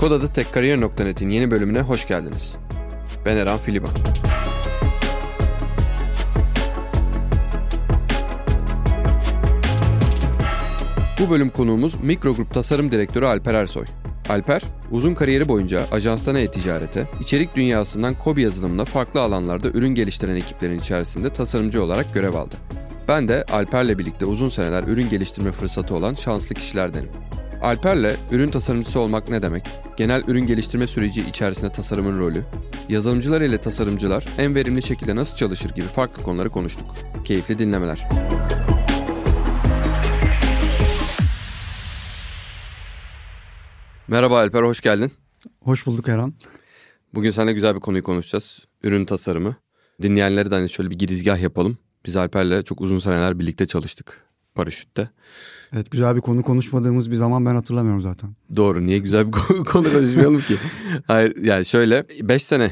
Kodada Tekkariyer.net'in yeni bölümüne hoş geldiniz. Ben Eren Filiban. Bu bölüm konuğumuz Mikrogrup Tasarım Direktörü Alper Ersoy. Alper, uzun kariyeri boyunca ajanstan e-ticarete, içerik dünyasından kobi yazılımına farklı alanlarda ürün geliştiren ekiplerin içerisinde tasarımcı olarak görev aldı. Ben de Alper'le birlikte uzun seneler ürün geliştirme fırsatı olan şanslı kişilerdenim. Alper'le ürün tasarımcısı olmak ne demek? Genel ürün geliştirme süreci içerisinde tasarımın rolü, yazılımcılar ile tasarımcılar en verimli şekilde nasıl çalışır gibi farklı konuları konuştuk. Keyifli dinlemeler. Merhaba Alper, hoş geldin. Hoş bulduk Erhan. Bugün seninle güzel bir konuyu konuşacağız. Ürün tasarımı. Dinleyenlere de hani şöyle bir girizgah yapalım. Biz Alper'le çok uzun seneler birlikte çalıştık paraşütte. Evet güzel bir konu konuşmadığımız bir zaman ben hatırlamıyorum zaten. Doğru niye güzel bir konu konuşmayalım ki? Hayır yani şöyle 5 sene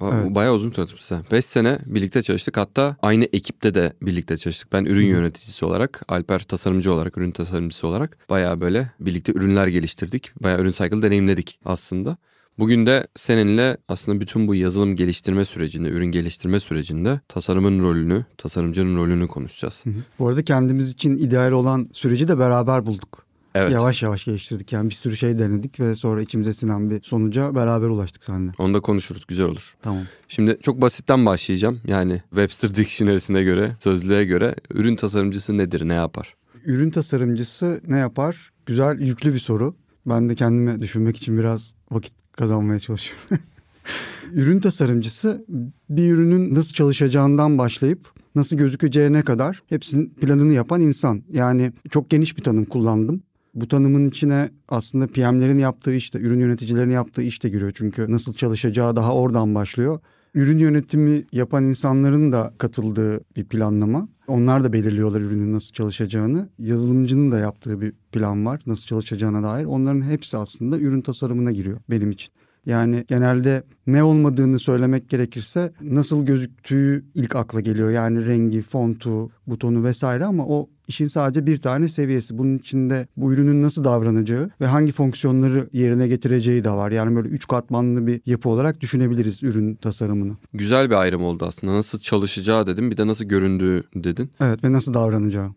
Evet. Bayağı uzun çalışmışsın. 5 sene birlikte çalıştık. Hatta aynı ekipte de birlikte çalıştık. Ben ürün yöneticisi olarak, Alper tasarımcı olarak, ürün tasarımcısı olarak bayağı böyle birlikte ürünler geliştirdik. Bayağı ürün cycle deneyimledik aslında. Bugün de seninle aslında bütün bu yazılım geliştirme sürecinde, ürün geliştirme sürecinde tasarımın rolünü, tasarımcının rolünü konuşacağız. Hı hı. Bu arada kendimiz için ideal olan süreci de beraber bulduk. Evet. Yavaş yavaş geliştirdik yani bir sürü şey denedik ve sonra içimize sinen bir sonuca beraber ulaştık seninle. Onu da konuşuruz güzel olur. Tamam. Şimdi çok basitten başlayacağım. Yani Webster Dictionary'sine göre, sözlüğe göre ürün tasarımcısı nedir, ne yapar? Ürün tasarımcısı ne yapar? Güzel, yüklü bir soru. Ben de kendime düşünmek için biraz vakit kazanmaya çalışıyorum. Ürün tasarımcısı bir ürünün nasıl çalışacağından başlayıp nasıl gözükeceğine kadar hepsinin planını yapan insan. Yani çok geniş bir tanım kullandım. Bu tanımın içine aslında PM'lerin yaptığı işte, ürün yöneticilerin yaptığı iş de giriyor. Çünkü nasıl çalışacağı daha oradan başlıyor. Ürün yönetimi yapan insanların da katıldığı bir planlama. Onlar da belirliyorlar ürünün nasıl çalışacağını. Yazılımcının da yaptığı bir plan var nasıl çalışacağına dair. Onların hepsi aslında ürün tasarımına giriyor benim için. Yani genelde ne olmadığını söylemek gerekirse nasıl gözüktüğü ilk akla geliyor. Yani rengi, fontu, butonu vesaire ama o işin sadece bir tane seviyesi. Bunun içinde bu ürünün nasıl davranacağı ve hangi fonksiyonları yerine getireceği de var. Yani böyle üç katmanlı bir yapı olarak düşünebiliriz ürün tasarımını. Güzel bir ayrım oldu aslında. Nasıl çalışacağı dedim bir de nasıl göründüğü dedin. Evet ve nasıl davranacağı.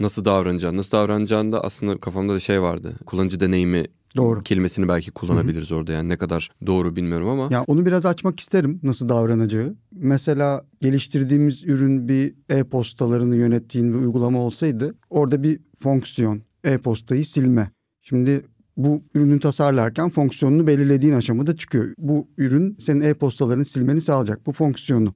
Nasıl davranacağı. Nasıl davranacağında aslında kafamda da şey vardı. Kullanıcı deneyimi Doğru. kelimesini belki kullanabiliriz Hı-hı. orada yani ne kadar doğru bilmiyorum ama. Ya onu biraz açmak isterim nasıl davranacağı. Mesela geliştirdiğimiz ürün bir e-postalarını yönettiğin bir uygulama olsaydı orada bir fonksiyon e-postayı silme. Şimdi bu ürünü tasarlarken fonksiyonunu belirlediğin aşamada çıkıyor. Bu ürün senin e-postalarını silmeni sağlayacak bu fonksiyonu.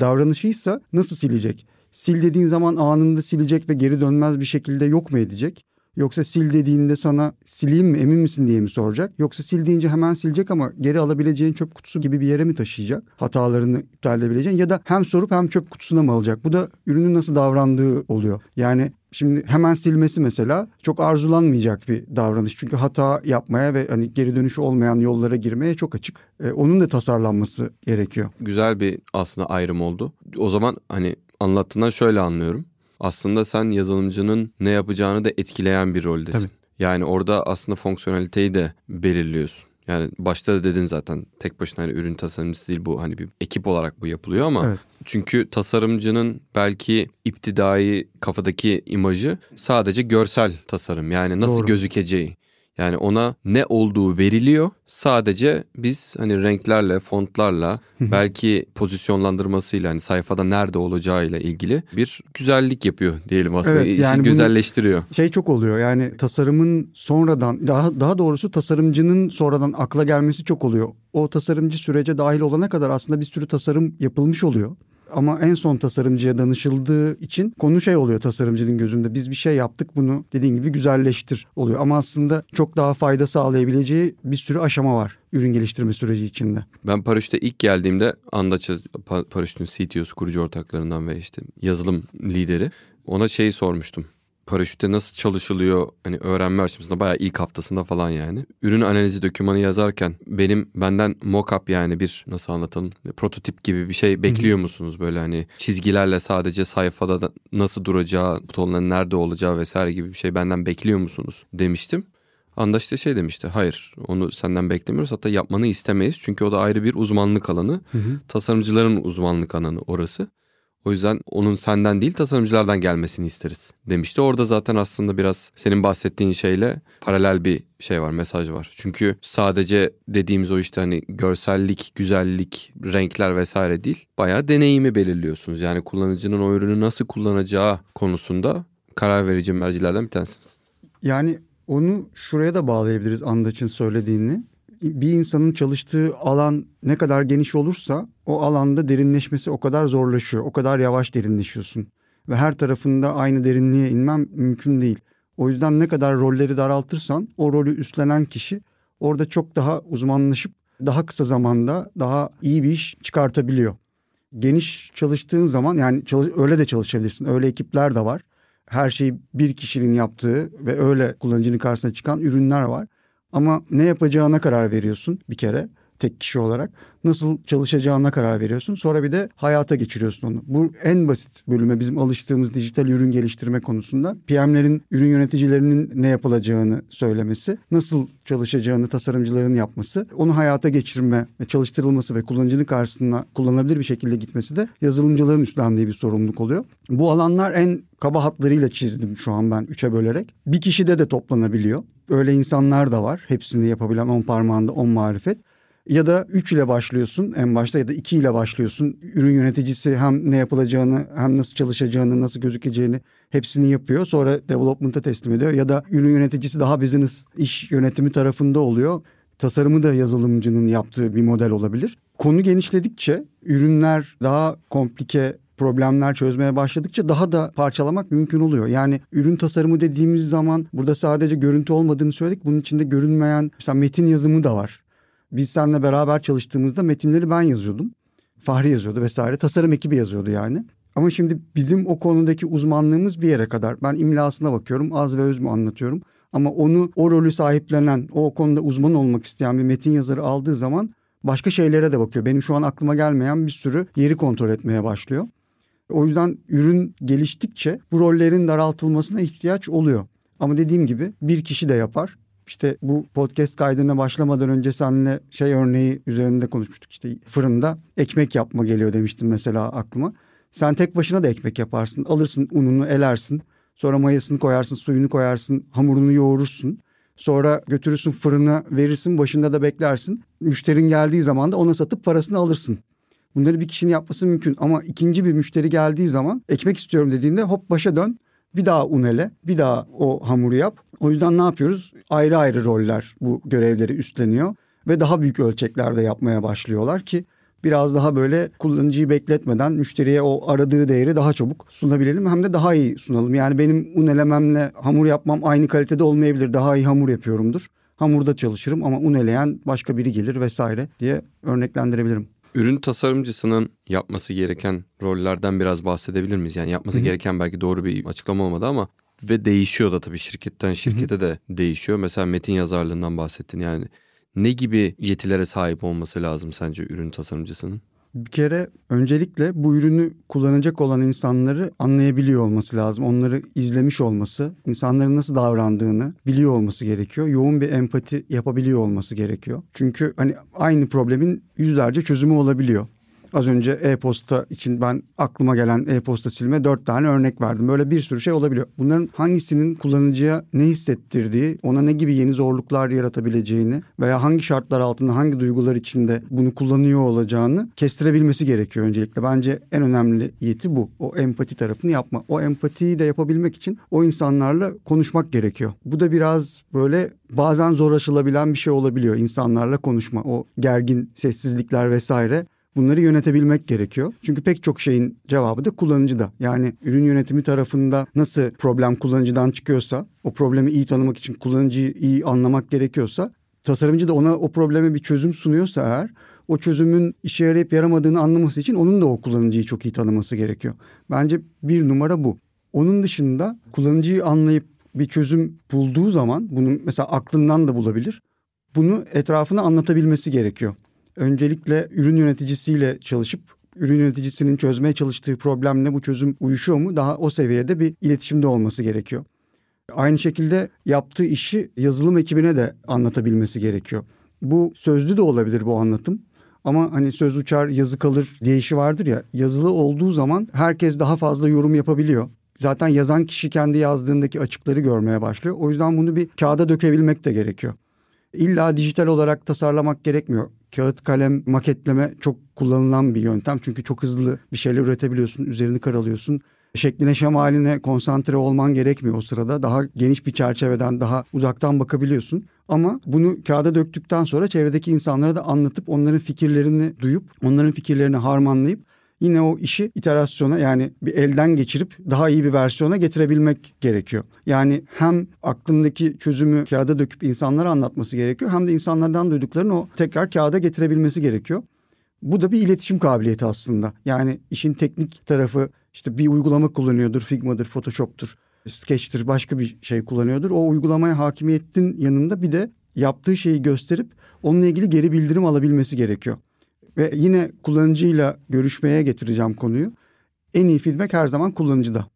Davranışıysa nasıl silecek? Sil dediğin zaman anında silecek ve geri dönmez bir şekilde yok mu edecek? Yoksa sil dediğinde sana sileyim mi emin misin diye mi soracak? Yoksa sil deyince hemen silecek ama geri alabileceğin çöp kutusu gibi bir yere mi taşıyacak? Hatalarını iptal edebileceğin ya da hem sorup hem çöp kutusuna mı alacak? Bu da ürünün nasıl davrandığı oluyor. Yani Şimdi hemen silmesi mesela çok arzulanmayacak bir davranış. Çünkü hata yapmaya ve hani geri dönüşü olmayan yollara girmeye çok açık. Ee, onun da tasarlanması gerekiyor. Güzel bir aslında ayrım oldu. O zaman hani anlattığından şöyle anlıyorum aslında sen yazılımcının ne yapacağını da etkileyen bir roldesin. Tabii. Yani orada aslında fonksiyoneliteyi de belirliyorsun. Yani başta da dedin zaten tek başına hani ürün tasarımcısı değil bu hani bir ekip olarak bu yapılıyor ama evet. çünkü tasarımcının belki iptidai kafadaki imajı sadece görsel tasarım yani nasıl Doğru. gözükeceği. Yani ona ne olduğu veriliyor. Sadece biz hani renklerle, fontlarla, belki pozisyonlandırmasıyla hani sayfada nerede olacağıyla ilgili bir güzellik yapıyor diyelim aslında. Evet, yani güzelleştiriyor. Şey çok oluyor. Yani tasarımın sonradan daha daha doğrusu tasarımcının sonradan akla gelmesi çok oluyor. O tasarımcı sürece dahil olana kadar aslında bir sürü tasarım yapılmış oluyor. Ama en son tasarımcıya danışıldığı için konu şey oluyor tasarımcının gözünde. Biz bir şey yaptık bunu dediğin gibi güzelleştir oluyor. Ama aslında çok daha fayda sağlayabileceği bir sürü aşama var ürün geliştirme süreci içinde. Ben Paraşüt'e ilk geldiğimde Andaç Paraşüt'ün CTO'su kurucu ortaklarından ve işte yazılım lideri ona şeyi sormuştum paraşütte nasıl çalışılıyor hani öğrenme aşamasında bayağı ilk haftasında falan yani. Ürün analizi dokümanı yazarken benim benden mockup yani bir nasıl anlatalım prototip gibi bir şey bekliyor musunuz böyle hani çizgilerle sadece sayfada da nasıl duracağı butonların nerede olacağı vesaire gibi bir şey benden bekliyor musunuz demiştim. Anda işte şey demişti. Hayır onu senden beklemiyoruz hatta yapmanı istemeyiz. Çünkü o da ayrı bir uzmanlık alanı. Hı hı. Tasarımcıların uzmanlık alanı orası. O yüzden onun senden değil tasarımcılardan gelmesini isteriz demişti. Orada zaten aslında biraz senin bahsettiğin şeyle paralel bir şey var, mesaj var. Çünkü sadece dediğimiz o işte hani görsellik, güzellik, renkler vesaire değil. Bayağı deneyimi belirliyorsunuz. Yani kullanıcının o ürünü nasıl kullanacağı konusunda karar verici mercilerden bir tanesiniz. Yani onu şuraya da bağlayabiliriz Andaç'ın söylediğini bir insanın çalıştığı alan ne kadar geniş olursa o alanda derinleşmesi o kadar zorlaşıyor. O kadar yavaş derinleşiyorsun. Ve her tarafında aynı derinliğe inmem mümkün değil. O yüzden ne kadar rolleri daraltırsan o rolü üstlenen kişi orada çok daha uzmanlaşıp daha kısa zamanda daha iyi bir iş çıkartabiliyor. Geniş çalıştığın zaman yani çalış, öyle de çalışabilirsin. Öyle ekipler de var. Her şeyi bir kişinin yaptığı ve öyle kullanıcının karşısına çıkan ürünler var. Ama ne yapacağına karar veriyorsun bir kere tek kişi olarak. Nasıl çalışacağına karar veriyorsun. Sonra bir de hayata geçiriyorsun onu. Bu en basit bölüme bizim alıştığımız dijital ürün geliştirme konusunda PM'lerin, ürün yöneticilerinin ne yapılacağını söylemesi, nasıl çalışacağını tasarımcıların yapması, onu hayata geçirme ve çalıştırılması ve kullanıcının karşısına kullanılabilir bir şekilde gitmesi de yazılımcıların üstlendiği bir sorumluluk oluyor. Bu alanlar en kaba hatlarıyla çizdim şu an ben üçe bölerek. Bir kişide de toplanabiliyor. Öyle insanlar da var. Hepsini yapabilen on parmağında on marifet. Ya da 3 ile başlıyorsun en başta ya da 2 ile başlıyorsun. Ürün yöneticisi hem ne yapılacağını hem nasıl çalışacağını nasıl gözükeceğini hepsini yapıyor. Sonra development'a teslim ediyor. Ya da ürün yöneticisi daha business iş yönetimi tarafında oluyor. Tasarımı da yazılımcının yaptığı bir model olabilir. Konu genişledikçe ürünler daha komplike problemler çözmeye başladıkça daha da parçalamak mümkün oluyor. Yani ürün tasarımı dediğimiz zaman burada sadece görüntü olmadığını söyledik. Bunun içinde görünmeyen mesela metin yazımı da var. Biz seninle beraber çalıştığımızda metinleri ben yazıyordum. Fahri yazıyordu vesaire. Tasarım ekibi yazıyordu yani. Ama şimdi bizim o konudaki uzmanlığımız bir yere kadar. Ben imlasına bakıyorum, az ve öz mü anlatıyorum. Ama onu o rolü sahiplenen, o konuda uzman olmak isteyen bir metin yazarı aldığı zaman başka şeylere de bakıyor. Benim şu an aklıma gelmeyen bir sürü yeri kontrol etmeye başlıyor. O yüzden ürün geliştikçe bu rollerin daraltılmasına ihtiyaç oluyor. Ama dediğim gibi bir kişi de yapar. İşte bu podcast kaydına başlamadan önce seninle şey örneği üzerinde konuşmuştuk. İşte fırında ekmek yapma geliyor demiştim mesela aklıma. Sen tek başına da ekmek yaparsın. Alırsın ununu elersin. Sonra mayasını koyarsın, suyunu koyarsın, hamurunu yoğurursun. Sonra götürürsün fırına verirsin, başında da beklersin. Müşterin geldiği zaman da ona satıp parasını alırsın. Bunları bir kişinin yapması mümkün ama ikinci bir müşteri geldiği zaman ekmek istiyorum dediğinde hop başa dön. Bir daha un ele, bir daha o hamuru yap. O yüzden ne yapıyoruz? Ayrı ayrı roller bu görevleri üstleniyor ve daha büyük ölçeklerde yapmaya başlıyorlar ki biraz daha böyle kullanıcıyı bekletmeden müşteriye o aradığı değeri daha çabuk sunabilelim hem de daha iyi sunalım. Yani benim un elememle hamur yapmam aynı kalitede olmayabilir. Daha iyi hamur yapıyorumdur. Hamurda çalışırım ama un eleyen başka biri gelir vesaire diye örneklendirebilirim. Ürün tasarımcısının yapması gereken rollerden biraz bahsedebilir miyiz? Yani yapması Hı-hı. gereken belki doğru bir açıklama olmadı ama ve değişiyor da tabii şirketten şirkete Hı-hı. de değişiyor. Mesela metin yazarlığından bahsettin yani ne gibi yetilere sahip olması lazım sence ürün tasarımcısının? Bir kere öncelikle bu ürünü kullanacak olan insanları anlayabiliyor olması lazım. Onları izlemiş olması, insanların nasıl davrandığını biliyor olması gerekiyor. Yoğun bir empati yapabiliyor olması gerekiyor. Çünkü hani aynı problemin yüzlerce çözümü olabiliyor. Az önce e-posta için ben aklıma gelen e-posta silme dört tane örnek verdim. Böyle bir sürü şey olabiliyor. Bunların hangisinin kullanıcıya ne hissettirdiği, ona ne gibi yeni zorluklar yaratabileceğini veya hangi şartlar altında hangi duygular içinde bunu kullanıyor olacağını kestirebilmesi gerekiyor öncelikle. Bence en önemli yeti bu. O empati tarafını yapma. O empatiyi de yapabilmek için o insanlarla konuşmak gerekiyor. Bu da biraz böyle bazen zor aşılabilen bir şey olabiliyor insanlarla konuşma. O gergin sessizlikler vesaire Bunları yönetebilmek gerekiyor. Çünkü pek çok şeyin cevabı da kullanıcıda. Yani ürün yönetimi tarafında nasıl problem kullanıcıdan çıkıyorsa, o problemi iyi tanımak için kullanıcıyı iyi anlamak gerekiyorsa, tasarımcı da ona o probleme bir çözüm sunuyorsa eğer, o çözümün işe yarayıp yaramadığını anlaması için onun da o kullanıcıyı çok iyi tanıması gerekiyor. Bence bir numara bu. Onun dışında kullanıcıyı anlayıp bir çözüm bulduğu zaman bunu mesela aklından da bulabilir. Bunu etrafına anlatabilmesi gerekiyor öncelikle ürün yöneticisiyle çalışıp ürün yöneticisinin çözmeye çalıştığı problemle bu çözüm uyuşuyor mu? Daha o seviyede bir iletişimde olması gerekiyor. Aynı şekilde yaptığı işi yazılım ekibine de anlatabilmesi gerekiyor. Bu sözlü de olabilir bu anlatım. Ama hani söz uçar yazı kalır diye işi vardır ya yazılı olduğu zaman herkes daha fazla yorum yapabiliyor. Zaten yazan kişi kendi yazdığındaki açıkları görmeye başlıyor. O yüzden bunu bir kağıda dökebilmek de gerekiyor. İlla dijital olarak tasarlamak gerekmiyor. Kağıt kalem maketleme çok kullanılan bir yöntem. Çünkü çok hızlı bir şeyler üretebiliyorsun, üzerini karalıyorsun. Şekline şemaline konsantre olman gerekmiyor o sırada. Daha geniş bir çerçeveden, daha uzaktan bakabiliyorsun. Ama bunu kağıda döktükten sonra çevredeki insanlara da anlatıp onların fikirlerini duyup, onların fikirlerini harmanlayıp yine o işi iterasyona yani bir elden geçirip daha iyi bir versiyona getirebilmek gerekiyor. Yani hem aklındaki çözümü kağıda döküp insanlara anlatması gerekiyor hem de insanlardan duyduklarını o tekrar kağıda getirebilmesi gerekiyor. Bu da bir iletişim kabiliyeti aslında. Yani işin teknik tarafı işte bir uygulama kullanıyordur, Figma'dır, Photoshop'tur, Sketch'tir, başka bir şey kullanıyordur. O uygulamaya hakimiyetin yanında bir de yaptığı şeyi gösterip onunla ilgili geri bildirim alabilmesi gerekiyor. Ve yine kullanıcıyla görüşmeye getireceğim konuyu. En iyi feedback her zaman kullanıcıda.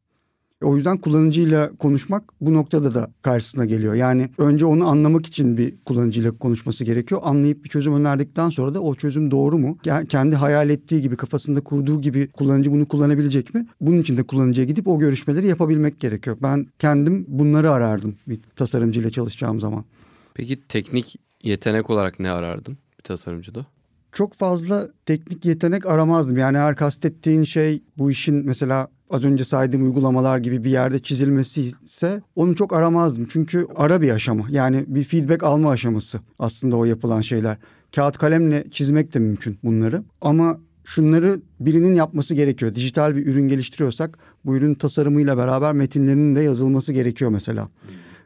O yüzden kullanıcıyla konuşmak bu noktada da karşısına geliyor. Yani önce onu anlamak için bir kullanıcıyla konuşması gerekiyor. Anlayıp bir çözüm önerdikten sonra da o çözüm doğru mu? Kendi hayal ettiği gibi kafasında kurduğu gibi kullanıcı bunu kullanabilecek mi? Bunun için de kullanıcıya gidip o görüşmeleri yapabilmek gerekiyor. Ben kendim bunları arardım bir tasarımcıyla çalışacağım zaman. Peki teknik yetenek olarak ne arardın bir tasarımcıda? Çok fazla teknik yetenek aramazdım. Yani her kastettiğin şey bu işin mesela az önce saydığım uygulamalar gibi bir yerde çizilmesi ise onu çok aramazdım. Çünkü ara bir aşama yani bir feedback alma aşaması aslında o yapılan şeyler. Kağıt kalemle çizmek de mümkün bunları ama şunları birinin yapması gerekiyor. Dijital bir ürün geliştiriyorsak bu ürün tasarımıyla beraber metinlerinin de yazılması gerekiyor mesela.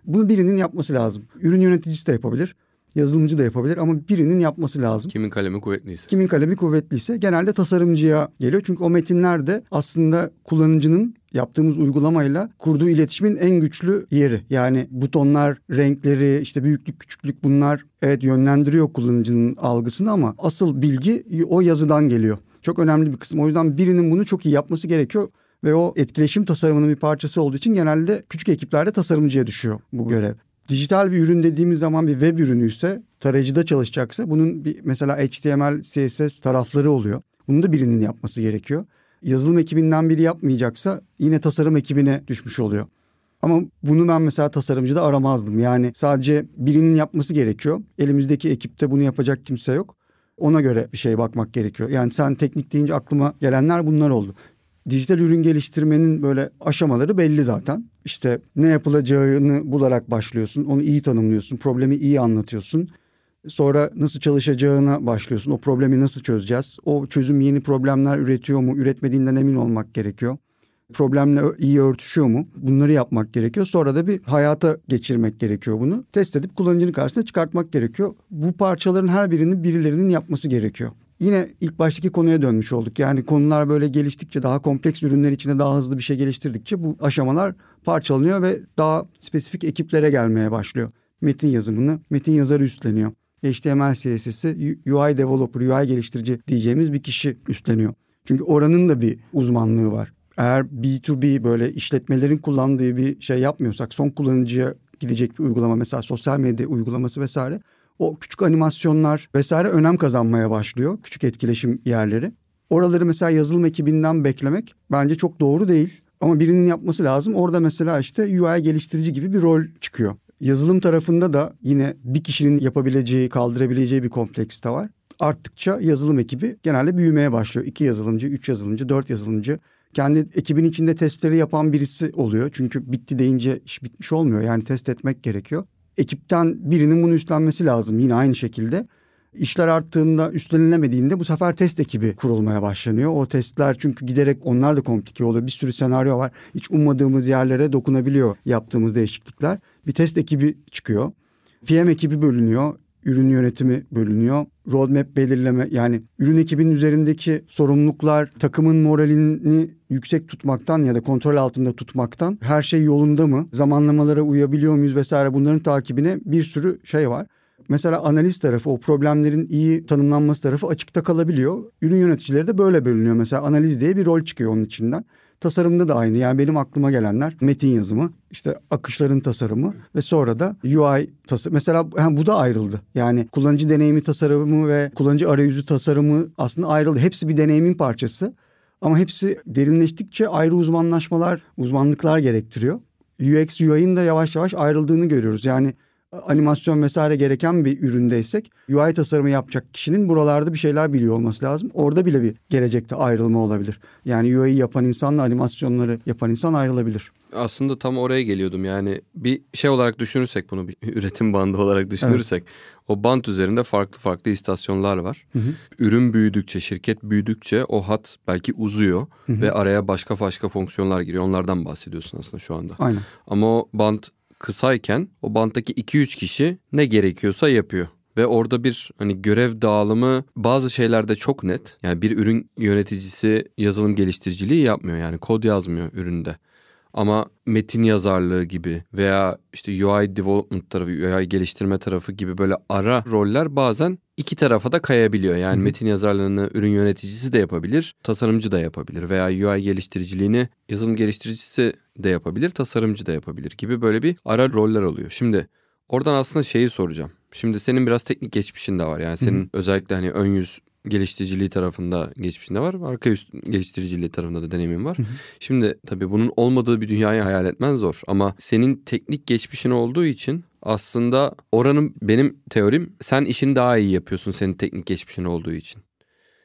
Bunu birinin yapması lazım. Ürün yöneticisi de yapabilir yazılımcı da yapabilir ama birinin yapması lazım. Kimin kalemi kuvvetliyse. Kimin kalemi kuvvetliyse genelde tasarımcıya geliyor. Çünkü o metinler de aslında kullanıcının yaptığımız uygulamayla kurduğu iletişimin en güçlü yeri. Yani butonlar, renkleri, işte büyüklük, küçüklük bunlar evet yönlendiriyor kullanıcının algısını ama asıl bilgi o yazıdan geliyor. Çok önemli bir kısım. O yüzden birinin bunu çok iyi yapması gerekiyor ve o etkileşim tasarımının bir parçası olduğu için genelde küçük ekiplerde tasarımcıya düşüyor bu görev dijital bir ürün dediğimiz zaman bir web ürünü ise tarayıcıda çalışacaksa bunun bir mesela HTML, CSS tarafları oluyor. Bunu da birinin yapması gerekiyor. Yazılım ekibinden biri yapmayacaksa yine tasarım ekibine düşmüş oluyor. Ama bunu ben mesela tasarımcıda aramazdım. Yani sadece birinin yapması gerekiyor. Elimizdeki ekipte bunu yapacak kimse yok. Ona göre bir şey bakmak gerekiyor. Yani sen teknik deyince aklıma gelenler bunlar oldu dijital ürün geliştirmenin böyle aşamaları belli zaten. İşte ne yapılacağını bularak başlıyorsun. Onu iyi tanımlıyorsun. Problemi iyi anlatıyorsun. Sonra nasıl çalışacağına başlıyorsun. O problemi nasıl çözeceğiz? O çözüm yeni problemler üretiyor mu? Üretmediğinden emin olmak gerekiyor. Problemle iyi örtüşüyor mu? Bunları yapmak gerekiyor. Sonra da bir hayata geçirmek gerekiyor bunu. Test edip kullanıcının karşısına çıkartmak gerekiyor. Bu parçaların her birinin birilerinin yapması gerekiyor. Yine ilk baştaki konuya dönmüş olduk. Yani konular böyle geliştikçe daha kompleks ürünler içinde daha hızlı bir şey geliştirdikçe bu aşamalar parçalanıyor ve daha spesifik ekiplere gelmeye başlıyor. Metin yazımını metin yazarı üstleniyor. HTML CSS'i UI developer, UI geliştirici diyeceğimiz bir kişi üstleniyor. Çünkü oranın da bir uzmanlığı var. Eğer B2B böyle işletmelerin kullandığı bir şey yapmıyorsak son kullanıcıya gidecek bir uygulama mesela sosyal medya uygulaması vesaire o küçük animasyonlar vesaire önem kazanmaya başlıyor. Küçük etkileşim yerleri. Oraları mesela yazılım ekibinden beklemek bence çok doğru değil. Ama birinin yapması lazım. Orada mesela işte UI geliştirici gibi bir rol çıkıyor. Yazılım tarafında da yine bir kişinin yapabileceği, kaldırabileceği bir kompleks de var. Arttıkça yazılım ekibi genelde büyümeye başlıyor. İki yazılımcı, üç yazılımcı, dört yazılımcı. Kendi ekibin içinde testleri yapan birisi oluyor. Çünkü bitti deyince iş bitmiş olmuyor. Yani test etmek gerekiyor ekipten birinin bunu üstlenmesi lazım yine aynı şekilde. İşler arttığında üstlenilemediğinde bu sefer test ekibi kurulmaya başlanıyor. O testler çünkü giderek onlar da komplike oluyor. Bir sürü senaryo var. Hiç ummadığımız yerlere dokunabiliyor yaptığımız değişiklikler. Bir test ekibi çıkıyor. PM ekibi bölünüyor ürün yönetimi bölünüyor. Roadmap belirleme yani ürün ekibinin üzerindeki sorumluluklar takımın moralini yüksek tutmaktan ya da kontrol altında tutmaktan her şey yolunda mı? Zamanlamalara uyabiliyor muyuz vesaire bunların takibine bir sürü şey var. Mesela analiz tarafı o problemlerin iyi tanımlanması tarafı açıkta kalabiliyor. Ürün yöneticileri de böyle bölünüyor. Mesela analiz diye bir rol çıkıyor onun içinden. Tasarımda da aynı. Yani benim aklıma gelenler metin yazımı, işte akışların tasarımı ve sonra da UI tasarım. Mesela yani bu da ayrıldı. Yani kullanıcı deneyimi tasarımı ve kullanıcı arayüzü tasarımı aslında ayrıldı. Hepsi bir deneyimin parçası. Ama hepsi derinleştikçe ayrı uzmanlaşmalar, uzmanlıklar gerektiriyor. UX, UI'nin de yavaş yavaş ayrıldığını görüyoruz. Yani animasyon vesaire gereken bir üründeysek UI tasarımı yapacak kişinin buralarda bir şeyler biliyor olması lazım. Orada bile bir gelecekte ayrılma olabilir. Yani UI yapan insanla animasyonları yapan insan ayrılabilir. Aslında tam oraya geliyordum yani bir şey olarak düşünürsek bunu bir üretim bandı olarak düşünürsek evet. o band üzerinde farklı farklı istasyonlar var. Hı hı. Ürün büyüdükçe şirket büyüdükçe o hat belki uzuyor hı hı. ve araya başka başka fonksiyonlar giriyor. Onlardan bahsediyorsun aslında şu anda. Aynen. Ama o band kısayken o banttaki 2-3 kişi ne gerekiyorsa yapıyor. Ve orada bir hani görev dağılımı bazı şeylerde çok net. Yani bir ürün yöneticisi yazılım geliştiriciliği yapmıyor yani kod yazmıyor üründe. Ama metin yazarlığı gibi veya işte UI development tarafı, UI geliştirme tarafı gibi böyle ara roller bazen iki tarafa da kayabiliyor. Yani Hı-hı. metin yazarlığını ürün yöneticisi de yapabilir, tasarımcı da yapabilir veya UI geliştiriciliğini yazılım geliştiricisi de yapabilir, tasarımcı da yapabilir gibi böyle bir ara roller oluyor. Şimdi oradan aslında şeyi soracağım. Şimdi senin biraz teknik geçmişin de var. Yani senin Hı-hı. özellikle hani ön yüz geliştiriciliği tarafında geçmişinde var. Arka üst geliştiriciliği tarafında da deneyimin var. Hı hı. Şimdi tabii bunun olmadığı bir dünyayı hayal etmen zor. Ama senin teknik geçmişin olduğu için aslında oranın benim teorim sen işini daha iyi yapıyorsun senin teknik geçmişin olduğu için.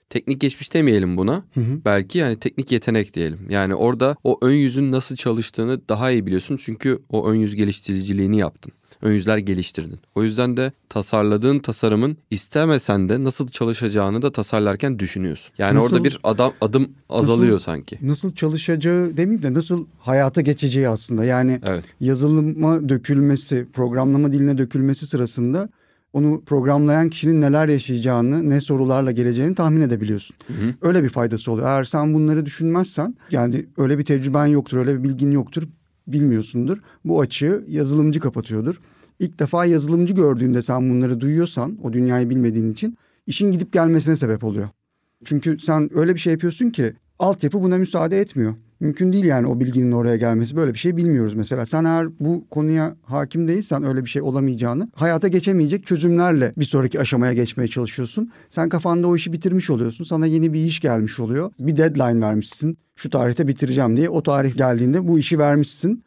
Teknik geçmiş demeyelim buna. Hı hı. Belki yani teknik yetenek diyelim. Yani orada o ön yüzün nasıl çalıştığını daha iyi biliyorsun. Çünkü o ön yüz geliştiriciliğini yaptın ön yüzler geliştirdin. O yüzden de tasarladığın tasarımın istemesen de nasıl çalışacağını da tasarlarken düşünüyorsun. Yani nasıl, orada bir adam adım azalıyor nasıl, sanki. Nasıl çalışacağı demeyeyim de nasıl hayata geçeceği aslında. Yani evet. yazılıma dökülmesi, programlama diline dökülmesi sırasında onu programlayan kişinin neler yaşayacağını, ne sorularla geleceğini tahmin edebiliyorsun. Hı hı. Öyle bir faydası oluyor. Eğer sen bunları düşünmezsen, yani öyle bir tecrüben yoktur, öyle bir bilgin yoktur bilmiyorsundur. Bu açığı yazılımcı kapatıyordur. İlk defa yazılımcı gördüğünde sen bunları duyuyorsan o dünyayı bilmediğin için işin gidip gelmesine sebep oluyor. Çünkü sen öyle bir şey yapıyorsun ki altyapı buna müsaade etmiyor. Mümkün değil yani o bilginin oraya gelmesi. Böyle bir şey bilmiyoruz mesela. Sen eğer bu konuya hakim değilsen öyle bir şey olamayacağını hayata geçemeyecek çözümlerle bir sonraki aşamaya geçmeye çalışıyorsun. Sen kafanda o işi bitirmiş oluyorsun. Sana yeni bir iş gelmiş oluyor. Bir deadline vermişsin. Şu tarihte bitireceğim diye. O tarih geldiğinde bu işi vermişsin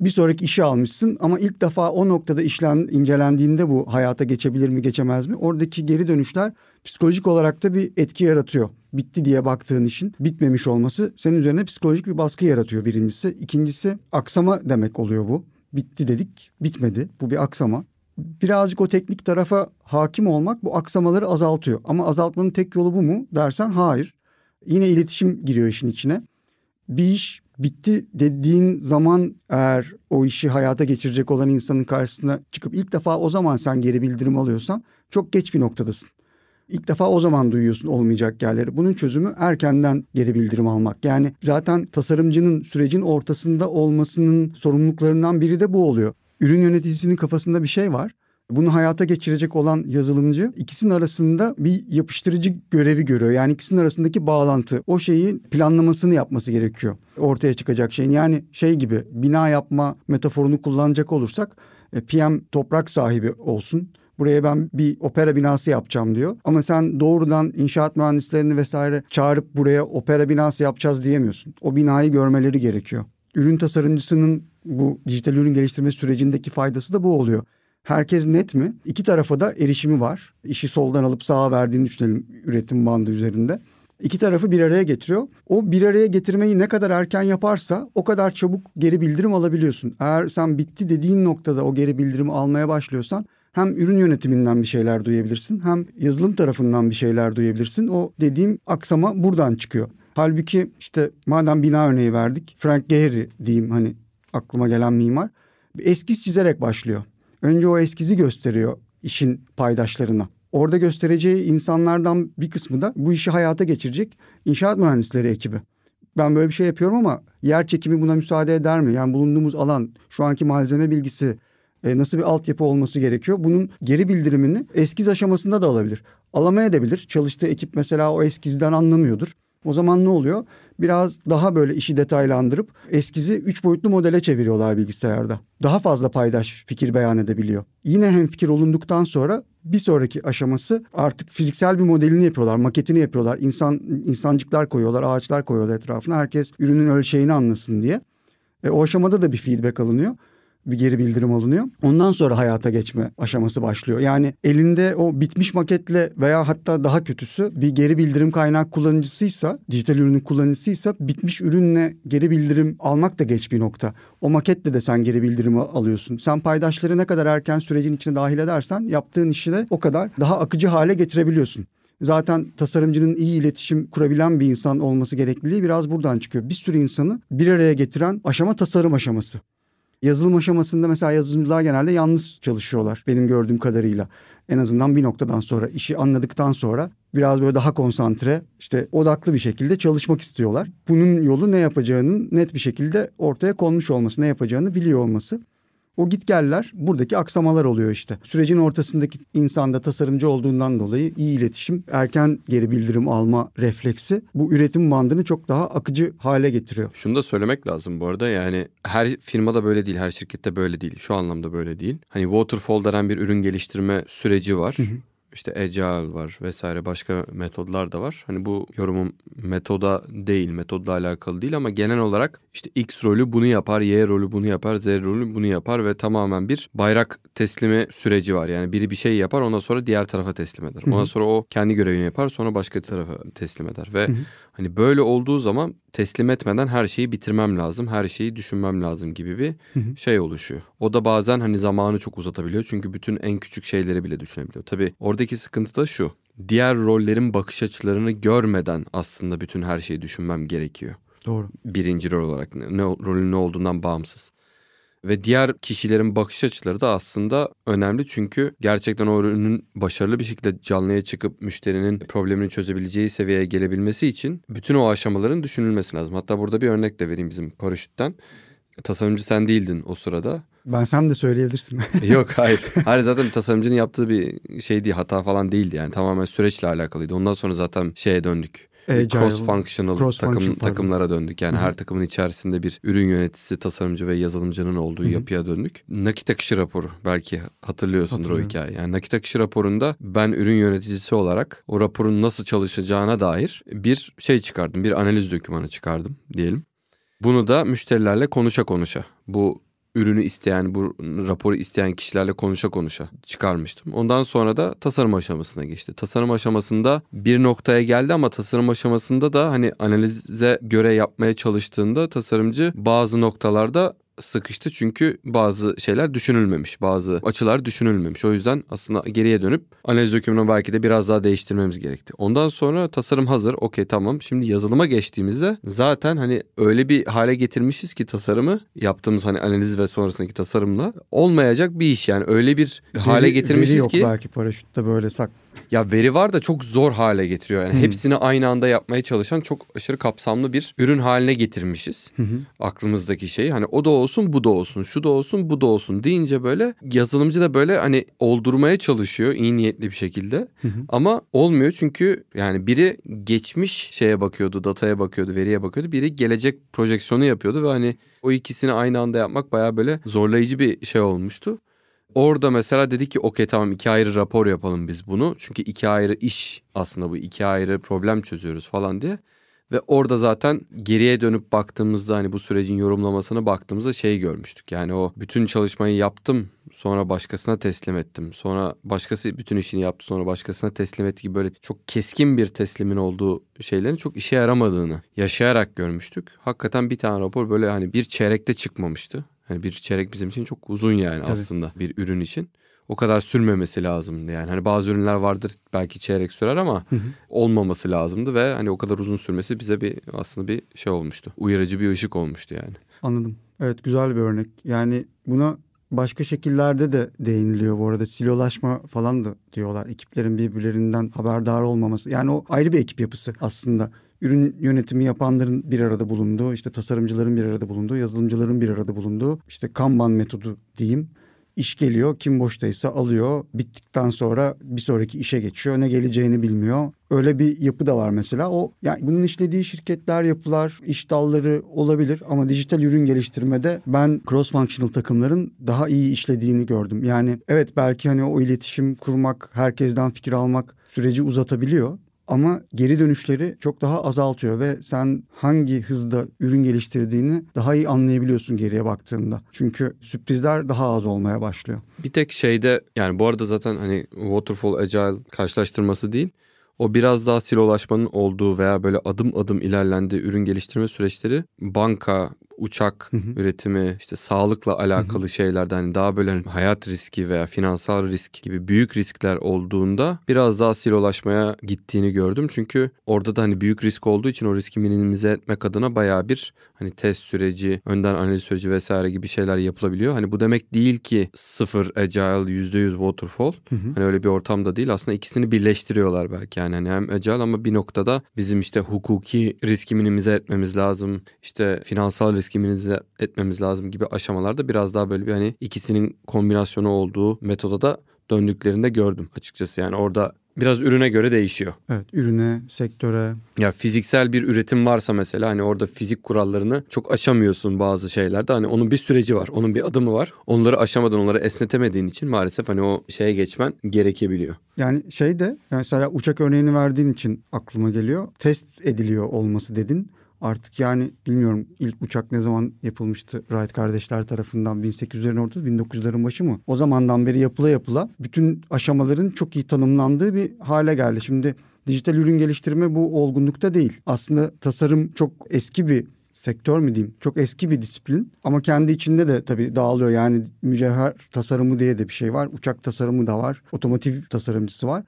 bir sonraki işi almışsın ama ilk defa o noktada işlen incelendiğinde bu hayata geçebilir mi geçemez mi? Oradaki geri dönüşler psikolojik olarak da bir etki yaratıyor. Bitti diye baktığın işin bitmemiş olması senin üzerine psikolojik bir baskı yaratıyor birincisi. İkincisi aksama demek oluyor bu. Bitti dedik bitmedi bu bir aksama. Birazcık o teknik tarafa hakim olmak bu aksamaları azaltıyor. Ama azaltmanın tek yolu bu mu dersen hayır. Yine iletişim giriyor işin içine. Bir iş bitti dediğin zaman eğer o işi hayata geçirecek olan insanın karşısına çıkıp ilk defa o zaman sen geri bildirim alıyorsan çok geç bir noktadasın. İlk defa o zaman duyuyorsun olmayacak yerleri. Bunun çözümü erkenden geri bildirim almak. Yani zaten tasarımcının sürecin ortasında olmasının sorumluluklarından biri de bu oluyor. Ürün yöneticisinin kafasında bir şey var bunu hayata geçirecek olan yazılımcı ikisinin arasında bir yapıştırıcı görevi görüyor. Yani ikisinin arasındaki bağlantı. O şeyi planlamasını yapması gerekiyor. Ortaya çıkacak şeyin. Yani şey gibi bina yapma metaforunu kullanacak olursak e, PM toprak sahibi olsun. Buraya ben bir opera binası yapacağım diyor. Ama sen doğrudan inşaat mühendislerini vesaire çağırıp buraya opera binası yapacağız diyemiyorsun. O binayı görmeleri gerekiyor. Ürün tasarımcısının bu dijital ürün geliştirme sürecindeki faydası da bu oluyor. Herkes net mi? İki tarafa da erişimi var. İşi soldan alıp sağa verdiğini düşünelim üretim bandı üzerinde. İki tarafı bir araya getiriyor. O bir araya getirmeyi ne kadar erken yaparsa o kadar çabuk geri bildirim alabiliyorsun. Eğer sen bitti dediğin noktada o geri bildirimi almaya başlıyorsan hem ürün yönetiminden bir şeyler duyabilirsin hem yazılım tarafından bir şeyler duyabilirsin. O dediğim aksama buradan çıkıyor. Halbuki işte madem bina örneği verdik Frank Gehry diyeyim hani aklıma gelen mimar. Eskiz çizerek başlıyor. Önce o eskizi gösteriyor işin paydaşlarına. Orada göstereceği insanlardan bir kısmı da bu işi hayata geçirecek inşaat mühendisleri ekibi. Ben böyle bir şey yapıyorum ama yer çekimi buna müsaade eder mi? Yani bulunduğumuz alan, şu anki malzeme bilgisi, e, nasıl bir altyapı olması gerekiyor? Bunun geri bildirimini eskiz aşamasında da alabilir. Alamayabilir. Çalıştığı ekip mesela o eskizden anlamıyordur. O zaman ne oluyor? Biraz daha böyle işi detaylandırıp eskizi üç boyutlu modele çeviriyorlar bilgisayarda. Daha fazla paydaş fikir beyan edebiliyor. Yine hem fikir olunduktan sonra bir sonraki aşaması artık fiziksel bir modelini yapıyorlar, maketini yapıyorlar. İnsan insancıklar koyuyorlar, ağaçlar koyuyorlar etrafına. Herkes ürünün ölçeğini anlasın diye. E, o aşamada da bir feedback alınıyor bir geri bildirim alınıyor. Ondan sonra hayata geçme aşaması başlıyor. Yani elinde o bitmiş maketle veya hatta daha kötüsü bir geri bildirim kaynak kullanıcısıysa, dijital ürünün kullanıcısıysa bitmiş ürünle geri bildirim almak da geç bir nokta. O maketle de sen geri bildirimi alıyorsun. Sen paydaşları ne kadar erken sürecin içine dahil edersen yaptığın işi de o kadar daha akıcı hale getirebiliyorsun. Zaten tasarımcının iyi iletişim kurabilen bir insan olması gerekliliği biraz buradan çıkıyor. Bir sürü insanı bir araya getiren aşama tasarım aşaması. Yazılım aşamasında mesela yazılımcılar genelde yalnız çalışıyorlar benim gördüğüm kadarıyla. En azından bir noktadan sonra işi anladıktan sonra biraz böyle daha konsantre işte odaklı bir şekilde çalışmak istiyorlar. Bunun yolu ne yapacağının net bir şekilde ortaya konmuş olması, ne yapacağını biliyor olması. O gitgeller buradaki aksamalar oluyor işte. Sürecin ortasındaki insanda tasarımcı olduğundan dolayı iyi iletişim, erken geri bildirim alma refleksi bu üretim bandını çok daha akıcı hale getiriyor. Şunu da söylemek lazım bu arada yani her firmada böyle değil, her şirkette böyle değil. Şu anlamda böyle değil. Hani waterfall denen bir ürün geliştirme süreci var. Hı hı işte agile var vesaire başka metodlar da var. Hani bu yorumum metoda değil, metodla alakalı değil ama genel olarak işte X rolü bunu yapar, Y rolü bunu yapar, Z rolü bunu yapar ve tamamen bir bayrak teslimi süreci var. Yani biri bir şey yapar ondan sonra diğer tarafa teslim eder. Ondan sonra o kendi görevini yapar sonra başka tarafa teslim eder ve Hani böyle olduğu zaman teslim etmeden her şeyi bitirmem lazım, her şeyi düşünmem lazım gibi bir şey oluşuyor. O da bazen hani zamanı çok uzatabiliyor çünkü bütün en küçük şeyleri bile düşünebiliyor. Tabii oradaki sıkıntı da şu. Diğer rollerin bakış açılarını görmeden aslında bütün her şeyi düşünmem gerekiyor. Doğru. Birinci rol olarak ne, rolün ne olduğundan bağımsız. Ve diğer kişilerin bakış açıları da aslında önemli çünkü gerçekten o ürünün başarılı bir şekilde canlıya çıkıp müşterinin problemini çözebileceği seviyeye gelebilmesi için bütün o aşamaların düşünülmesi lazım. Hatta burada bir örnek de vereyim bizim paraşütten. Tasarımcı sen değildin o sırada. Ben sen de söyleyebilirsin. Yok hayır. Hayır zaten tasarımcının yaptığı bir şey değil hata falan değildi yani tamamen süreçle alakalıydı. Ondan sonra zaten şeye döndük cross functional cross takım function, takımlara döndük. Yani Hı-hı. her takımın içerisinde bir ürün yöneticisi, tasarımcı ve yazılımcının olduğu Hı-hı. yapıya döndük. Nakit akışı raporu belki hatırlıyorsundur o hikayeyi. Yani nakit akışı raporunda ben ürün yöneticisi olarak o raporun nasıl çalışacağına dair bir şey çıkardım. Bir analiz dokümanı çıkardım diyelim. Bunu da müşterilerle konuşa konuşa bu ürünü isteyen, bu raporu isteyen kişilerle konuşa konuşa çıkarmıştım. Ondan sonra da tasarım aşamasına geçti. Tasarım aşamasında bir noktaya geldi ama tasarım aşamasında da hani analize göre yapmaya çalıştığında tasarımcı bazı noktalarda sıkıştı çünkü bazı şeyler düşünülmemiş. Bazı açılar düşünülmemiş. O yüzden aslında geriye dönüp analiz dokümanını belki de biraz daha değiştirmemiz gerekti. Ondan sonra tasarım hazır. Okey tamam. Şimdi yazılıma geçtiğimizde zaten hani öyle bir hale getirmişiz ki tasarımı yaptığımız hani analiz ve sonrasındaki tasarımla olmayacak bir iş yani öyle bir veri, hale getirmişiz veri yok ki. belki paraşütte böyle sak ya veri var da çok zor hale getiriyor. Yani hı hepsini aynı anda yapmaya çalışan çok aşırı kapsamlı bir ürün haline getirmişiz. Hı-hı. Aklımızdaki şey hani o da olsun bu da olsun şu da olsun bu da olsun deyince böyle yazılımcı da böyle hani oldurmaya çalışıyor iyi niyetli bir şekilde. Hı-hı. Ama olmuyor çünkü yani biri geçmiş şeye bakıyordu dataya bakıyordu veriye bakıyordu. Biri gelecek projeksiyonu yapıyordu ve hani o ikisini aynı anda yapmak baya böyle zorlayıcı bir şey olmuştu. Orada mesela dedi ki okey tamam iki ayrı rapor yapalım biz bunu. Çünkü iki ayrı iş aslında bu iki ayrı problem çözüyoruz falan diye. Ve orada zaten geriye dönüp baktığımızda hani bu sürecin yorumlamasına baktığımızda şey görmüştük. Yani o bütün çalışmayı yaptım sonra başkasına teslim ettim. Sonra başkası bütün işini yaptı sonra başkasına teslim etti gibi böyle çok keskin bir teslimin olduğu şeylerin çok işe yaramadığını yaşayarak görmüştük. Hakikaten bir tane rapor böyle hani bir çeyrekte çıkmamıştı. Hani bir çeyrek bizim için çok uzun yani Tabii. aslında bir ürün için. O kadar sürmemesi lazımdı yani. Hani bazı ürünler vardır belki çeyrek sürer ama hı hı. olmaması lazımdı ve hani o kadar uzun sürmesi bize bir aslında bir şey olmuştu. Uyarıcı bir ışık olmuştu yani. Anladım. Evet güzel bir örnek. Yani buna başka şekillerde de değiniliyor bu arada. Silolaşma falan da diyorlar. Ekiplerin birbirlerinden haberdar olmaması. Yani o ayrı bir ekip yapısı aslında ürün yönetimi yapanların bir arada bulunduğu, işte tasarımcıların bir arada bulunduğu, yazılımcıların bir arada bulunduğu, işte Kanban metodu diyeyim iş geliyor. Kim boştaysa alıyor. Bittikten sonra bir sonraki işe geçiyor. Ne geleceğini bilmiyor. Öyle bir yapı da var mesela. O yani bunun işlediği şirketler, yapılar, iş dalları olabilir ama dijital ürün geliştirmede ben cross functional takımların daha iyi işlediğini gördüm. Yani evet belki hani o iletişim kurmak, herkesten fikir almak süreci uzatabiliyor ama geri dönüşleri çok daha azaltıyor ve sen hangi hızda ürün geliştirdiğini daha iyi anlayabiliyorsun geriye baktığında. Çünkü sürprizler daha az olmaya başlıyor. Bir tek şeyde yani bu arada zaten hani waterfall agile karşılaştırması değil. O biraz daha silolaşmanın olduğu veya böyle adım adım ilerlendiği ürün geliştirme süreçleri banka, uçak hı hı. üretimi, işte sağlıkla alakalı hı hı. şeylerden hani daha böyle hani hayat riski veya finansal risk gibi büyük riskler olduğunda biraz daha silolaşmaya gittiğini gördüm. Çünkü orada da hani büyük risk olduğu için o riski minimize etmek adına baya bir hani test süreci, önden analiz süreci vesaire gibi şeyler yapılabiliyor. Hani bu demek değil ki sıfır agile, yüzde yüz waterfall. Hı hı. Hani öyle bir ortamda değil. Aslında ikisini birleştiriyorlar belki yani. Hani hem agile ama bir noktada bizim işte hukuki riski minimize etmemiz lazım. İşte finansal risk riski etmemiz lazım gibi aşamalarda biraz daha böyle bir hani ikisinin kombinasyonu olduğu metoda da döndüklerinde gördüm açıkçası. Yani orada biraz ürüne göre değişiyor. Evet ürüne, sektöre. Ya fiziksel bir üretim varsa mesela hani orada fizik kurallarını çok aşamıyorsun bazı şeylerde. Hani onun bir süreci var, onun bir adımı var. Onları aşamadan onları esnetemediğin için maalesef hani o şeye geçmen gerekebiliyor. Yani şey de mesela uçak örneğini verdiğin için aklıma geliyor. Test ediliyor olması dedin. Artık yani bilmiyorum ilk uçak ne zaman yapılmıştı Wright kardeşler tarafından 1800'lerin ortası 1900'lerin başı mı? O zamandan beri yapıla yapıla bütün aşamaların çok iyi tanımlandığı bir hale geldi. Şimdi dijital ürün geliştirme bu olgunlukta değil. Aslında tasarım çok eski bir sektör mü diyeyim çok eski bir disiplin ama kendi içinde de tabii dağılıyor yani mücevher tasarımı diye de bir şey var uçak tasarımı da var otomotiv tasarımcısı var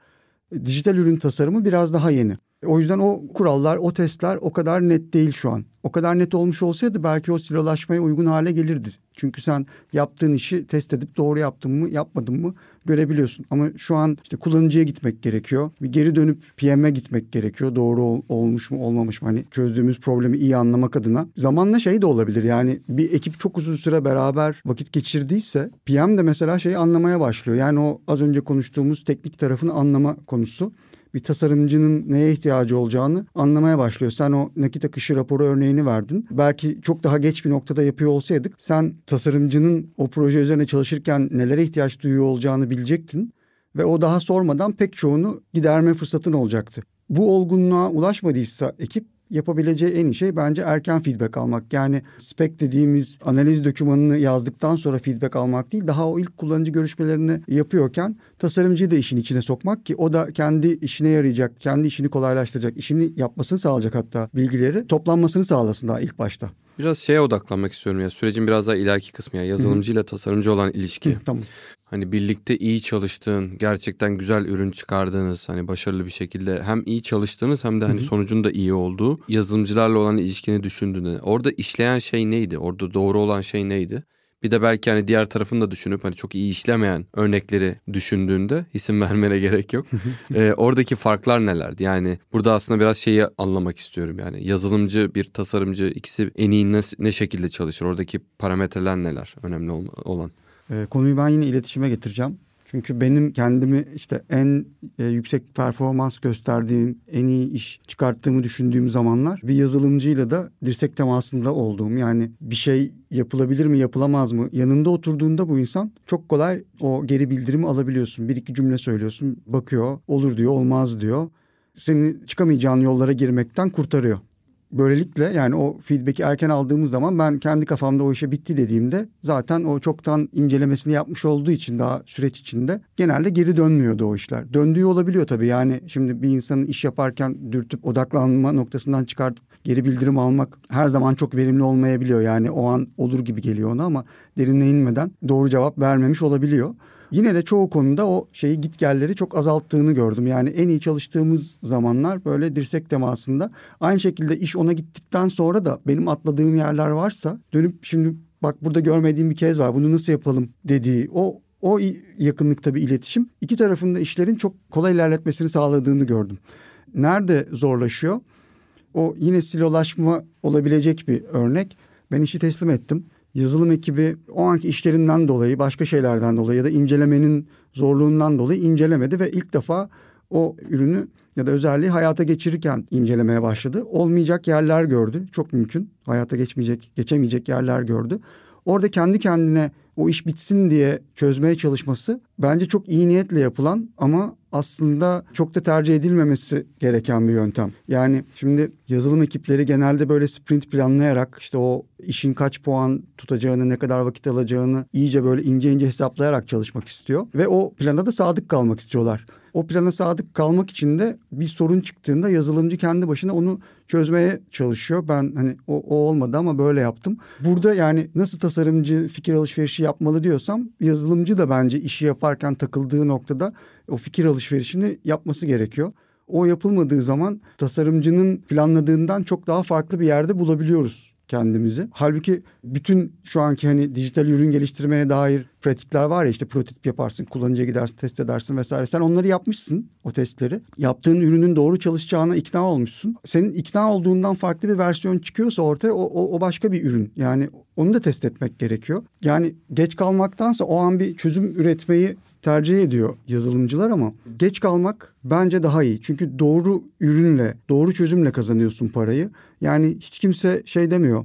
dijital ürün tasarımı biraz daha yeni. O yüzden o kurallar, o testler o kadar net değil şu an. O kadar net olmuş olsaydı belki o silolaşmaya uygun hale gelirdi. Çünkü sen yaptığın işi test edip doğru yaptın mı, yapmadın mı görebiliyorsun. Ama şu an işte kullanıcıya gitmek gerekiyor. Bir geri dönüp PM'e gitmek gerekiyor. Doğru ol, olmuş mu, olmamış mı? Hani çözdüğümüz problemi iyi anlamak adına. Zamanla şey de olabilir. Yani bir ekip çok uzun süre beraber vakit geçirdiyse PM de mesela şeyi anlamaya başlıyor. Yani o az önce konuştuğumuz teknik tarafını anlama konusu bir tasarımcının neye ihtiyacı olacağını anlamaya başlıyor. Sen o nakit akışı raporu örneğini verdin. Belki çok daha geç bir noktada yapıyor olsaydık sen tasarımcının o proje üzerine çalışırken nelere ihtiyaç duyuyor olacağını bilecektin ve o daha sormadan pek çoğunu giderme fırsatın olacaktı. Bu olgunluğa ulaşmadıysa ekip yapabileceği en iyi şey bence erken feedback almak. Yani spec dediğimiz analiz dokümanını yazdıktan sonra feedback almak değil. Daha o ilk kullanıcı görüşmelerini yapıyorken tasarımcıyı da işin içine sokmak ki o da kendi işine yarayacak, kendi işini kolaylaştıracak, işini yapmasını sağlayacak hatta bilgileri toplanmasını sağlasın daha ilk başta. Biraz şeye odaklanmak istiyorum ya. Sürecin biraz daha ileriki kısmı ya. Yazılımcı ile tasarımcı olan ilişki. Hı, tamam. Hani birlikte iyi çalıştığın, gerçekten güzel ürün çıkardığınız, hani başarılı bir şekilde hem iyi çalıştığınız hem de hani sonucun da iyi olduğu yazılımcılarla olan ilişkini düşündüğünde orada işleyen şey neydi? Orada doğru olan şey neydi? Bir de belki hani diğer tarafını da düşünüp hani çok iyi işlemeyen örnekleri düşündüğünde isim vermene gerek yok. ee, oradaki farklar nelerdi? Yani burada aslında biraz şeyi anlamak istiyorum yani yazılımcı bir tasarımcı ikisi en iyi ne, ne şekilde çalışır? Oradaki parametreler neler önemli olan? Ee, konuyu ben yine iletişime getireceğim. Çünkü benim kendimi işte en e, yüksek performans gösterdiğim, en iyi iş çıkarttığımı düşündüğüm zamanlar bir yazılımcıyla da dirsek temasında olduğum yani bir şey yapılabilir mi yapılamaz mı yanında oturduğunda bu insan çok kolay o geri bildirimi alabiliyorsun. Bir iki cümle söylüyorsun bakıyor olur diyor olmaz diyor. Seni çıkamayacağın yollara girmekten kurtarıyor. Böylelikle yani o feedback'i erken aldığımız zaman ben kendi kafamda o işe bitti dediğimde zaten o çoktan incelemesini yapmış olduğu için daha süreç içinde genelde geri dönmüyordu o işler. Döndüğü olabiliyor tabii yani şimdi bir insanın iş yaparken dürtüp odaklanma noktasından çıkartıp geri bildirim almak her zaman çok verimli olmayabiliyor. Yani o an olur gibi geliyor ona ama derinle inmeden doğru cevap vermemiş olabiliyor. Yine de çoğu konuda o şeyi gitgelleri çok azalttığını gördüm. Yani en iyi çalıştığımız zamanlar böyle dirsek temasında. Aynı şekilde iş ona gittikten sonra da benim atladığım yerler varsa dönüp şimdi bak burada görmediğim bir kez var bunu nasıl yapalım dediği o o yakınlıkta bir iletişim iki tarafında işlerin çok kolay ilerletmesini sağladığını gördüm. Nerede zorlaşıyor? O yine silolaşma olabilecek bir örnek. Ben işi teslim ettim yazılım ekibi o anki işlerinden dolayı başka şeylerden dolayı ya da incelemenin zorluğundan dolayı incelemedi ve ilk defa o ürünü ya da özelliği hayata geçirirken incelemeye başladı. Olmayacak yerler gördü. Çok mümkün. Hayata geçmeyecek, geçemeyecek yerler gördü. Orada kendi kendine o iş bitsin diye çözmeye çalışması bence çok iyi niyetle yapılan ama aslında çok da tercih edilmemesi gereken bir yöntem. Yani şimdi yazılım ekipleri genelde böyle sprint planlayarak işte o işin kaç puan tutacağını, ne kadar vakit alacağını iyice böyle ince ince hesaplayarak çalışmak istiyor ve o plana da sadık kalmak istiyorlar. O plana sadık kalmak için de bir sorun çıktığında yazılımcı kendi başına onu çözmeye çalışıyor. Ben hani o, o olmadı ama böyle yaptım. Burada yani nasıl tasarımcı fikir alışverişi yapmalı diyorsam yazılımcı da bence işi yaparken takıldığı noktada o fikir alışverişini yapması gerekiyor. O yapılmadığı zaman tasarımcının planladığından çok daha farklı bir yerde bulabiliyoruz kendimizi. Halbuki bütün şu anki hani dijital ürün geliştirmeye dair pratikler var ya işte prototip yaparsın, kullanıcıya gidersin, test edersin vesaire. Sen onları yapmışsın o testleri. Yaptığın ürünün doğru çalışacağına ikna olmuşsun. Senin ikna olduğundan farklı bir versiyon çıkıyorsa ortaya o, o, o başka bir ürün. Yani onu da test etmek gerekiyor. Yani geç kalmaktansa o an bir çözüm üretmeyi tercih ediyor yazılımcılar ama geç kalmak bence daha iyi. Çünkü doğru ürünle, doğru çözümle kazanıyorsun parayı. Yani hiç kimse şey demiyor.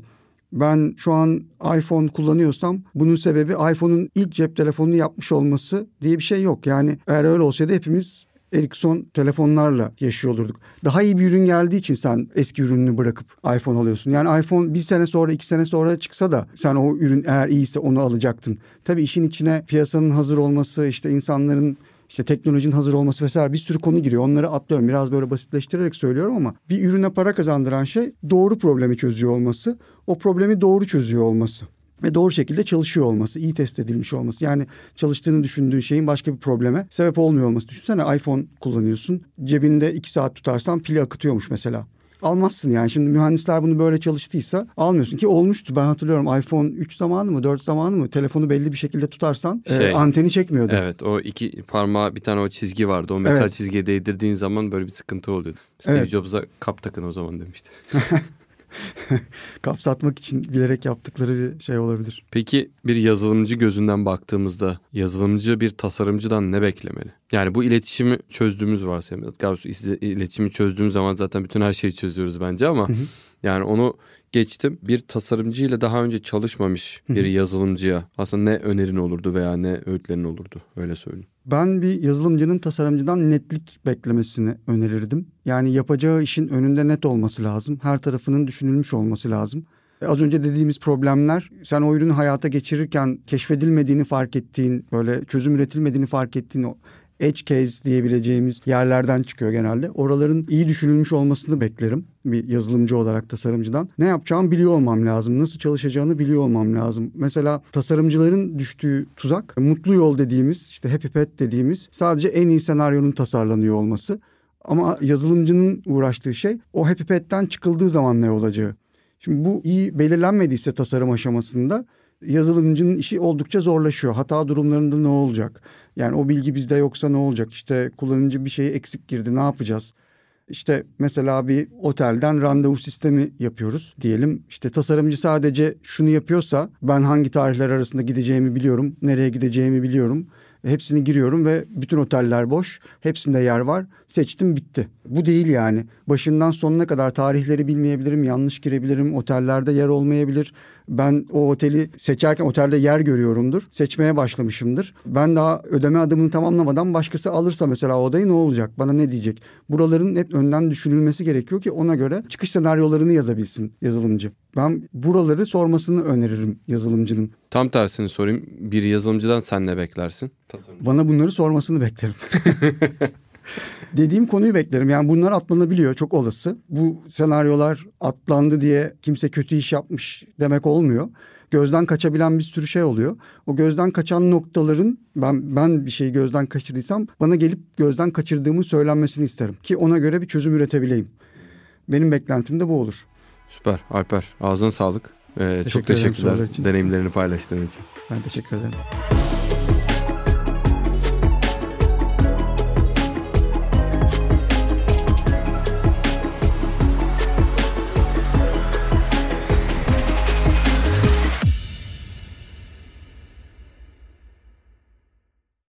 Ben şu an iPhone kullanıyorsam bunun sebebi iPhone'un ilk cep telefonunu yapmış olması diye bir şey yok. Yani eğer öyle olsaydı hepimiz Ericsson telefonlarla yaşıyor olurduk. Daha iyi bir ürün geldiği için sen eski ürününü bırakıp iPhone alıyorsun. Yani iPhone bir sene sonra iki sene sonra çıksa da sen o ürün eğer iyiyse onu alacaktın. Tabii işin içine piyasanın hazır olması işte insanların işte teknolojinin hazır olması vesaire bir sürü konu giriyor. Onları atlıyorum. Biraz böyle basitleştirerek söylüyorum ama bir ürüne para kazandıran şey doğru problemi çözüyor olması. O problemi doğru çözüyor olması ve doğru şekilde çalışıyor olması, iyi test edilmiş olması. Yani çalıştığını düşündüğün şeyin başka bir probleme sebep olmuyor olması. Düşünsene iPhone kullanıyorsun. Cebinde iki saat tutarsan pili akıtıyormuş mesela. Almazsın yani. Şimdi mühendisler bunu böyle çalıştıysa almıyorsun ki olmuştu. Ben hatırlıyorum iPhone 3 zamanı mı 4 zamanı mı telefonu belli bir şekilde tutarsan e, şey, e, anteni çekmiyordu. Evet o iki parmağı bir tane o çizgi vardı. O metal evet. çizgiye değdirdiğin zaman böyle bir sıkıntı oluyordu. Steve evet. Jobs'a kap takın o zaman demişti. kapsatmak için bilerek yaptıkları bir şey olabilir. Peki bir yazılımcı gözünden baktığımızda yazılımcı bir tasarımcıdan ne beklemeli? Yani bu iletişimi çözdüğümüz varsayalım. İletişimi çözdüğümüz zaman zaten bütün her şeyi çözüyoruz bence ama yani onu geçtim. Bir tasarımcıyla daha önce çalışmamış bir yazılımcıya aslında ne önerin olurdu veya ne öğütlerin olurdu öyle söyleyeyim. Ben bir yazılımcının tasarımcıdan netlik beklemesini önerirdim. Yani yapacağı işin önünde net olması lazım. Her tarafının düşünülmüş olması lazım. Az önce dediğimiz problemler sen o ürünü hayata geçirirken keşfedilmediğini fark ettiğin, böyle çözüm üretilmediğini fark ettiğin edge case diyebileceğimiz yerlerden çıkıyor genelde. Oraların iyi düşünülmüş olmasını beklerim bir yazılımcı olarak tasarımcıdan. Ne yapacağımı biliyor olmam lazım. Nasıl çalışacağını biliyor olmam lazım. Mesela tasarımcıların düştüğü tuzak mutlu yol dediğimiz işte happy path dediğimiz sadece en iyi senaryonun tasarlanıyor olması. Ama yazılımcının uğraştığı şey o happy path'ten çıkıldığı zaman ne olacağı. Şimdi bu iyi belirlenmediyse tasarım aşamasında yazılımcının işi oldukça zorlaşıyor. Hata durumlarında ne olacak? Yani o bilgi bizde yoksa ne olacak? İşte kullanıcı bir şeyi eksik girdi ne yapacağız? İşte mesela bir otelden randevu sistemi yapıyoruz diyelim. İşte tasarımcı sadece şunu yapıyorsa ben hangi tarihler arasında gideceğimi biliyorum, nereye gideceğimi biliyorum. Hepsini giriyorum ve bütün oteller boş. Hepsinde yer var. Seçtim bitti. Bu değil yani. Başından sonuna kadar tarihleri bilmeyebilirim, yanlış girebilirim, otellerde yer olmayabilir. Ben o oteli seçerken otelde yer görüyorumdur. Seçmeye başlamışımdır. Ben daha ödeme adımını tamamlamadan başkası alırsa mesela odayı ne olacak? Bana ne diyecek? Buraların hep önden düşünülmesi gerekiyor ki ona göre çıkış senaryolarını yazabilsin yazılımcı. Ben buraları sormasını öneririm yazılımcının. Tam tersini sorayım. Bir yazılımcıdan sen ne beklersin? Tasarımcı. Bana bunları sormasını beklerim. Dediğim konuyu beklerim. Yani bunlar atlanabiliyor çok olası. Bu senaryolar atlandı diye kimse kötü iş yapmış demek olmuyor. Gözden kaçabilen bir sürü şey oluyor. O gözden kaçan noktaların ben ben bir şeyi gözden kaçırdıysam bana gelip gözden kaçırdığımı söylenmesini isterim ki ona göre bir çözüm üretebileyim. Benim beklentim de bu olur. Süper Alper ağzına sağlık. Ee, teşekkür çok teşekkürler deneyimlerini paylaştığın için. Ben teşekkür ederim.